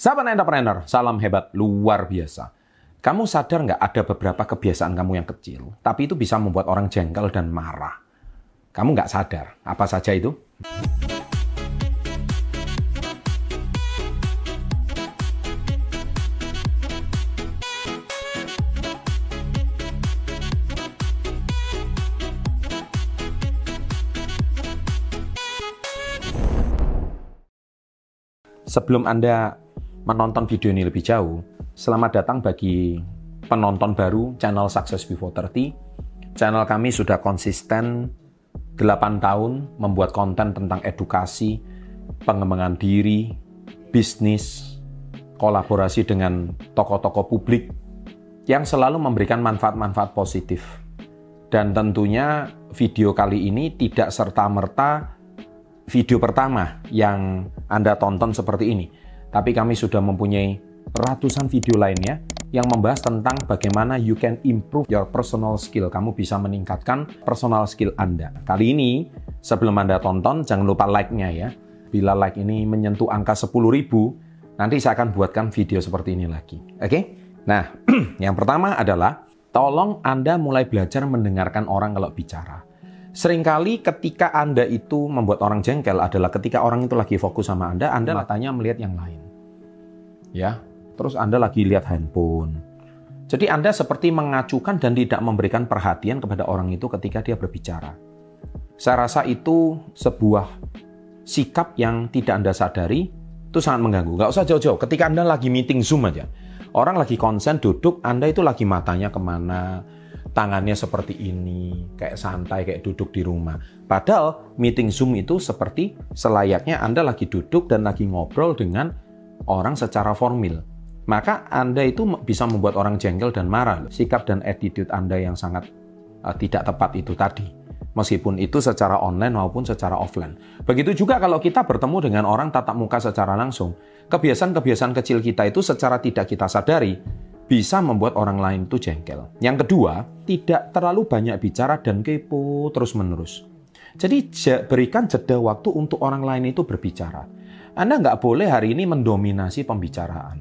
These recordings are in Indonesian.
Sahabat entrepreneur, salam hebat luar biasa. Kamu sadar nggak ada beberapa kebiasaan kamu yang kecil, tapi itu bisa membuat orang jengkel dan marah. Kamu nggak sadar, apa saja itu? Sebelum Anda menonton video ini lebih jauh, selamat datang bagi penonton baru channel Success Before 30. Channel kami sudah konsisten 8 tahun membuat konten tentang edukasi, pengembangan diri, bisnis, kolaborasi dengan tokoh-tokoh publik yang selalu memberikan manfaat-manfaat positif. Dan tentunya video kali ini tidak serta-merta video pertama yang Anda tonton seperti ini tapi kami sudah mempunyai ratusan video lainnya yang membahas tentang bagaimana you can improve your personal skill. Kamu bisa meningkatkan personal skill Anda. Kali ini, sebelum Anda tonton, jangan lupa like-nya ya. Bila like ini menyentuh angka 10 ribu, nanti saya akan buatkan video seperti ini lagi. Oke? Okay? Nah, yang pertama adalah, tolong Anda mulai belajar mendengarkan orang kalau bicara. Seringkali ketika Anda itu membuat orang jengkel adalah ketika orang itu lagi fokus sama Anda, Anda matanya melihat yang lain. Ya, terus Anda lagi lihat handphone. Jadi Anda seperti mengacukan dan tidak memberikan perhatian kepada orang itu ketika dia berbicara. Saya rasa itu sebuah sikap yang tidak Anda sadari, itu sangat mengganggu. Gak usah jauh-jauh, ketika Anda lagi meeting Zoom aja. Orang lagi konsen duduk, Anda itu lagi matanya ke mana, tangannya seperti ini, kayak santai, kayak duduk di rumah. Padahal meeting Zoom itu seperti selayaknya Anda lagi duduk dan lagi ngobrol dengan orang secara formil. Maka Anda itu bisa membuat orang jengkel dan marah. Sikap dan attitude Anda yang sangat uh, tidak tepat itu tadi. Meskipun itu secara online maupun secara offline. Begitu juga kalau kita bertemu dengan orang tatap muka secara langsung. Kebiasaan-kebiasaan kecil kita itu secara tidak kita sadari bisa membuat orang lain itu jengkel. Yang kedua, tidak terlalu banyak bicara dan kepo terus-menerus. Jadi berikan jeda waktu untuk orang lain itu berbicara. Anda nggak boleh hari ini mendominasi pembicaraan.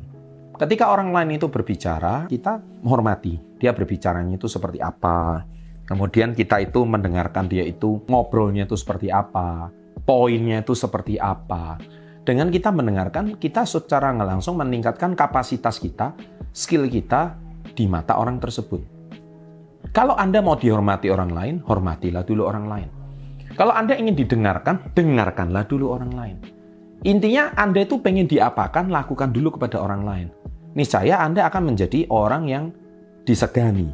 Ketika orang lain itu berbicara, kita menghormati. Dia berbicaranya itu seperti apa. Kemudian kita itu mendengarkan dia itu ngobrolnya itu seperti apa. Poinnya itu seperti apa. Dengan kita mendengarkan, kita secara langsung meningkatkan kapasitas kita skill kita di mata orang tersebut. Kalau Anda mau dihormati orang lain, hormatilah dulu orang lain. Kalau Anda ingin didengarkan, dengarkanlah dulu orang lain. Intinya Anda itu pengen diapakan, lakukan dulu kepada orang lain. Niscaya Anda akan menjadi orang yang disegani.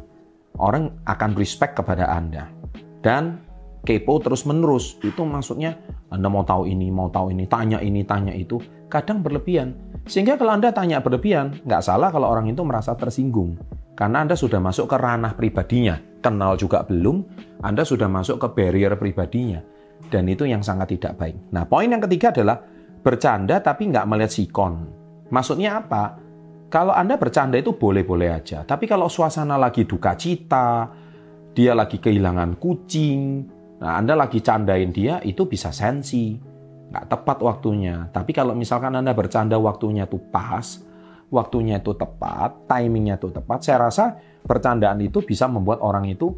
Orang akan respect kepada Anda. Dan kepo terus menerus. Itu maksudnya Anda mau tahu ini, mau tahu ini, tanya ini, tanya itu. Kadang berlebihan. Sehingga kalau Anda tanya berlebihan, nggak salah kalau orang itu merasa tersinggung. Karena Anda sudah masuk ke ranah pribadinya. Kenal juga belum, Anda sudah masuk ke barrier pribadinya. Dan itu yang sangat tidak baik. Nah, poin yang ketiga adalah bercanda tapi nggak melihat sikon. Maksudnya apa? Kalau Anda bercanda itu boleh-boleh aja. Tapi kalau suasana lagi duka cita, dia lagi kehilangan kucing, nah Anda lagi candain dia, itu bisa sensi nggak tepat waktunya. Tapi kalau misalkan Anda bercanda waktunya itu pas, waktunya itu tepat, timingnya itu tepat, saya rasa percandaan itu bisa membuat orang itu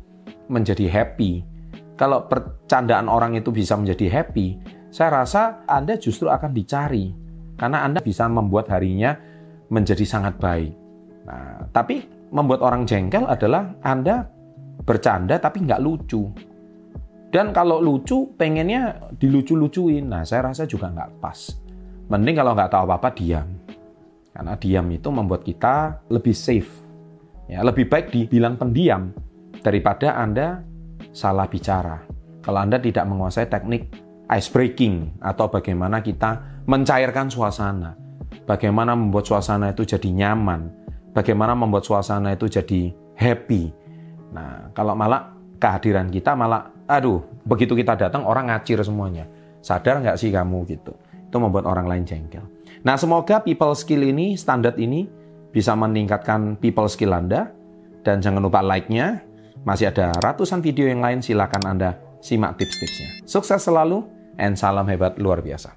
menjadi happy. Kalau percandaan orang itu bisa menjadi happy, saya rasa Anda justru akan dicari. Karena Anda bisa membuat harinya menjadi sangat baik. Nah, tapi membuat orang jengkel adalah Anda bercanda tapi nggak lucu. Dan kalau lucu, pengennya dilucu-lucuin. Nah, saya rasa juga nggak pas. Mending kalau nggak tahu apa-apa, diam. Karena diam itu membuat kita lebih safe. Ya, lebih baik dibilang pendiam daripada Anda salah bicara. Kalau Anda tidak menguasai teknik ice breaking atau bagaimana kita mencairkan suasana. Bagaimana membuat suasana itu jadi nyaman. Bagaimana membuat suasana itu jadi happy. Nah, kalau malah kehadiran kita malah aduh, begitu kita datang orang ngacir semuanya. Sadar nggak sih kamu gitu? Itu membuat orang lain jengkel. Nah, semoga people skill ini, standar ini bisa meningkatkan people skill Anda. Dan jangan lupa like-nya. Masih ada ratusan video yang lain, silakan Anda simak tips-tipsnya. Sukses selalu, and salam hebat luar biasa.